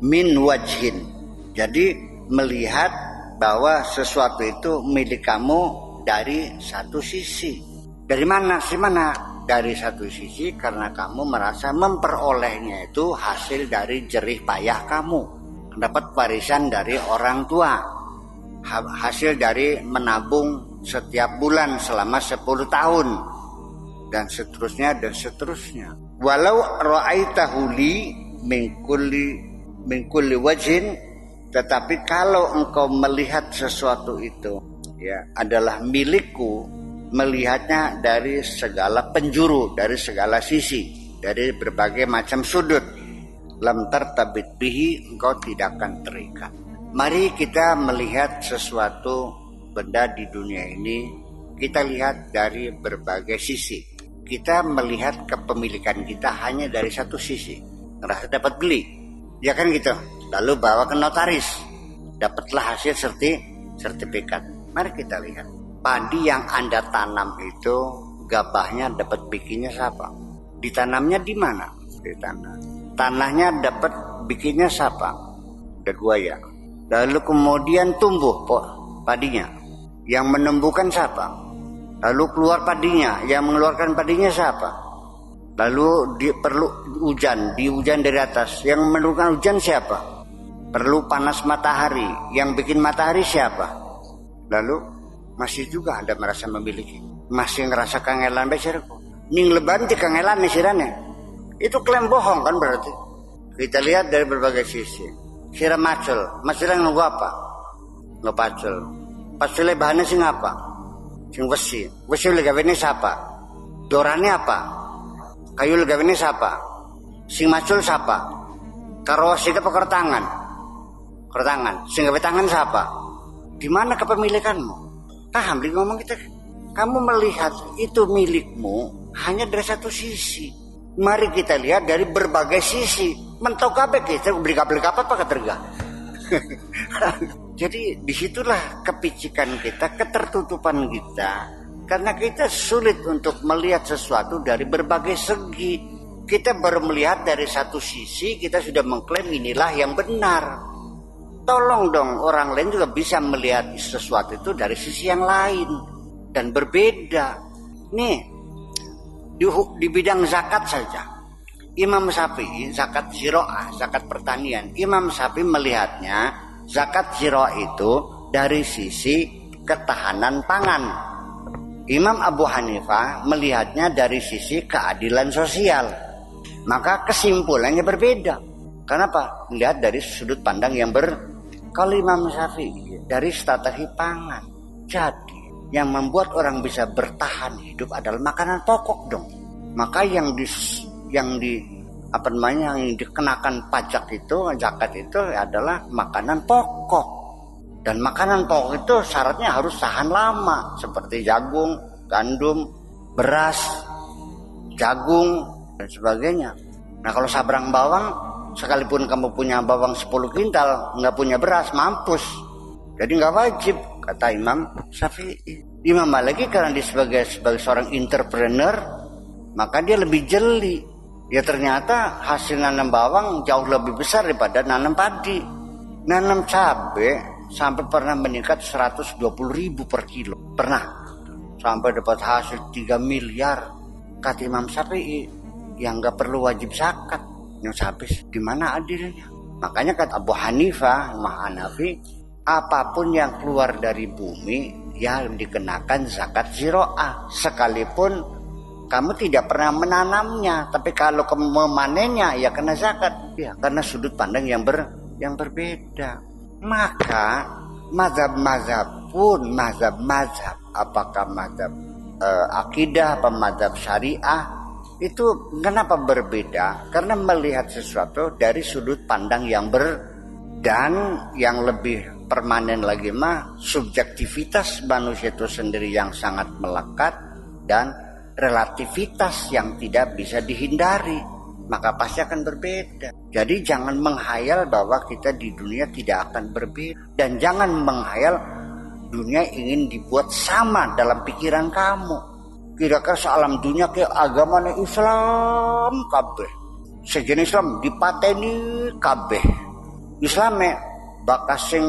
min wajhin. Jadi melihat bahwa sesuatu itu milik kamu dari satu sisi. Dari mana? Si mana? Dari satu sisi karena kamu merasa memperolehnya itu hasil dari jerih payah kamu. Dapat warisan dari orang tua. Hasil dari menabung setiap bulan selama 10 tahun dan seterusnya dan seterusnya. Walau ra'aitahu li min min kulli wajhin tetapi kalau engkau melihat sesuatu itu ya adalah milikku melihatnya dari segala penjuru, dari segala sisi, dari berbagai macam sudut. Lam tertabit bihi engkau tidak akan terikat. Mari kita melihat sesuatu benda di dunia ini kita lihat dari berbagai sisi. Kita melihat kepemilikan kita hanya dari satu sisi. Ngerasa dapat beli, ya kan gitu. Lalu bawa ke notaris. Dapatlah hasil serti sertifikat. Mari kita lihat. Padi yang anda tanam itu gabahnya dapat bikinnya siapa? Ditanamnya di mana? Di tanah tanahnya dapat bikinnya siapa? Ada ya. Lalu kemudian tumbuh po, padinya. Yang menumbuhkan siapa? Lalu keluar padinya. Yang mengeluarkan padinya siapa Lalu di, perlu hujan, di hujan dari atas. Yang menurunkan hujan siapa? Perlu panas matahari. Yang bikin matahari siapa? Lalu masih juga Anda merasa memiliki. Masih ngerasa kangelan besarku. Ning leban di kangelan sirane. Itu klaim bohong kan berarti. Kita lihat dari berbagai sisi. Sira macul, masih nunggu apa? Nggak pacul. Pacule bahannya sing apa? Sing besi. Besi ini siapa? Dorane apa? Kayu ini siapa sing macul siapa karo kita peker tangan. Tangan. Sing gawe tangan siapa di mana kepemilikanmu? Paham di ngomong kita kamu melihat itu milikmu hanya dari satu sisi. Mari kita lihat dari berbagai sisi. Mentok apa kita beri kabel apa apa keterga? Jadi di situlah kepicikan kita ketertutupan kita karena kita sulit untuk melihat sesuatu dari berbagai segi. Kita baru melihat dari satu sisi, kita sudah mengklaim inilah yang benar. Tolong dong orang lain juga bisa melihat sesuatu itu dari sisi yang lain dan berbeda. Nih, di, di bidang zakat saja. Imam Syafi'i zakat ziroah, zakat pertanian. Imam Syafi'i melihatnya zakat ziroah itu dari sisi ketahanan pangan Imam Abu Hanifah melihatnya dari sisi keadilan sosial. Maka kesimpulannya berbeda. Kenapa? Melihat dari sudut pandang yang ber kalau Imam Syafi'i dari strategi pangan. Jadi yang membuat orang bisa bertahan hidup adalah makanan pokok dong. Maka yang di yang di apa namanya yang dikenakan pajak itu zakat itu adalah makanan pokok dan makanan pokok itu syaratnya harus tahan lama seperti jagung, gandum, beras, jagung dan sebagainya. Nah kalau sabrang bawang sekalipun kamu punya bawang 10 kintal nggak punya beras mampus. Jadi nggak wajib kata Imam Syafi'i. Imam Maliki karena dia sebagai sebagai seorang entrepreneur maka dia lebih jeli. Ya ternyata hasil nanam bawang jauh lebih besar daripada nanam padi. Nanam cabai sampai pernah meningkat 120 ribu per kilo. Pernah. Sampai dapat hasil 3 miliar. Kata Imam Syafi'i yang nggak perlu wajib zakat. Yang habis gimana adilnya? Makanya kata Abu Hanifah Imam Hanafi apa pun yang keluar dari bumi yang dikenakan zakat ziroah. Sekalipun kamu tidak pernah menanamnya tapi kalau memanennya ya kena zakat. Ya karena sudut pandang yang ber yang berbeda maka mazhab-mazhab pun mazhab-mazhab apakah mazhab uh, akidah apa mazhab syariah itu kenapa berbeda karena melihat sesuatu dari sudut pandang yang ber dan yang lebih permanen lagi mah subjektivitas manusia itu sendiri yang sangat melekat dan relativitas yang tidak bisa dihindari maka pasti akan berbeda. Jadi jangan menghayal bahwa kita di dunia tidak akan berbeda dan jangan menghayal dunia ingin dibuat sama dalam pikiran kamu. Kira-kira sealam dunia ke agama Islam kabeh. Sejenis Islam dipateni kabeh. Islame bakas sing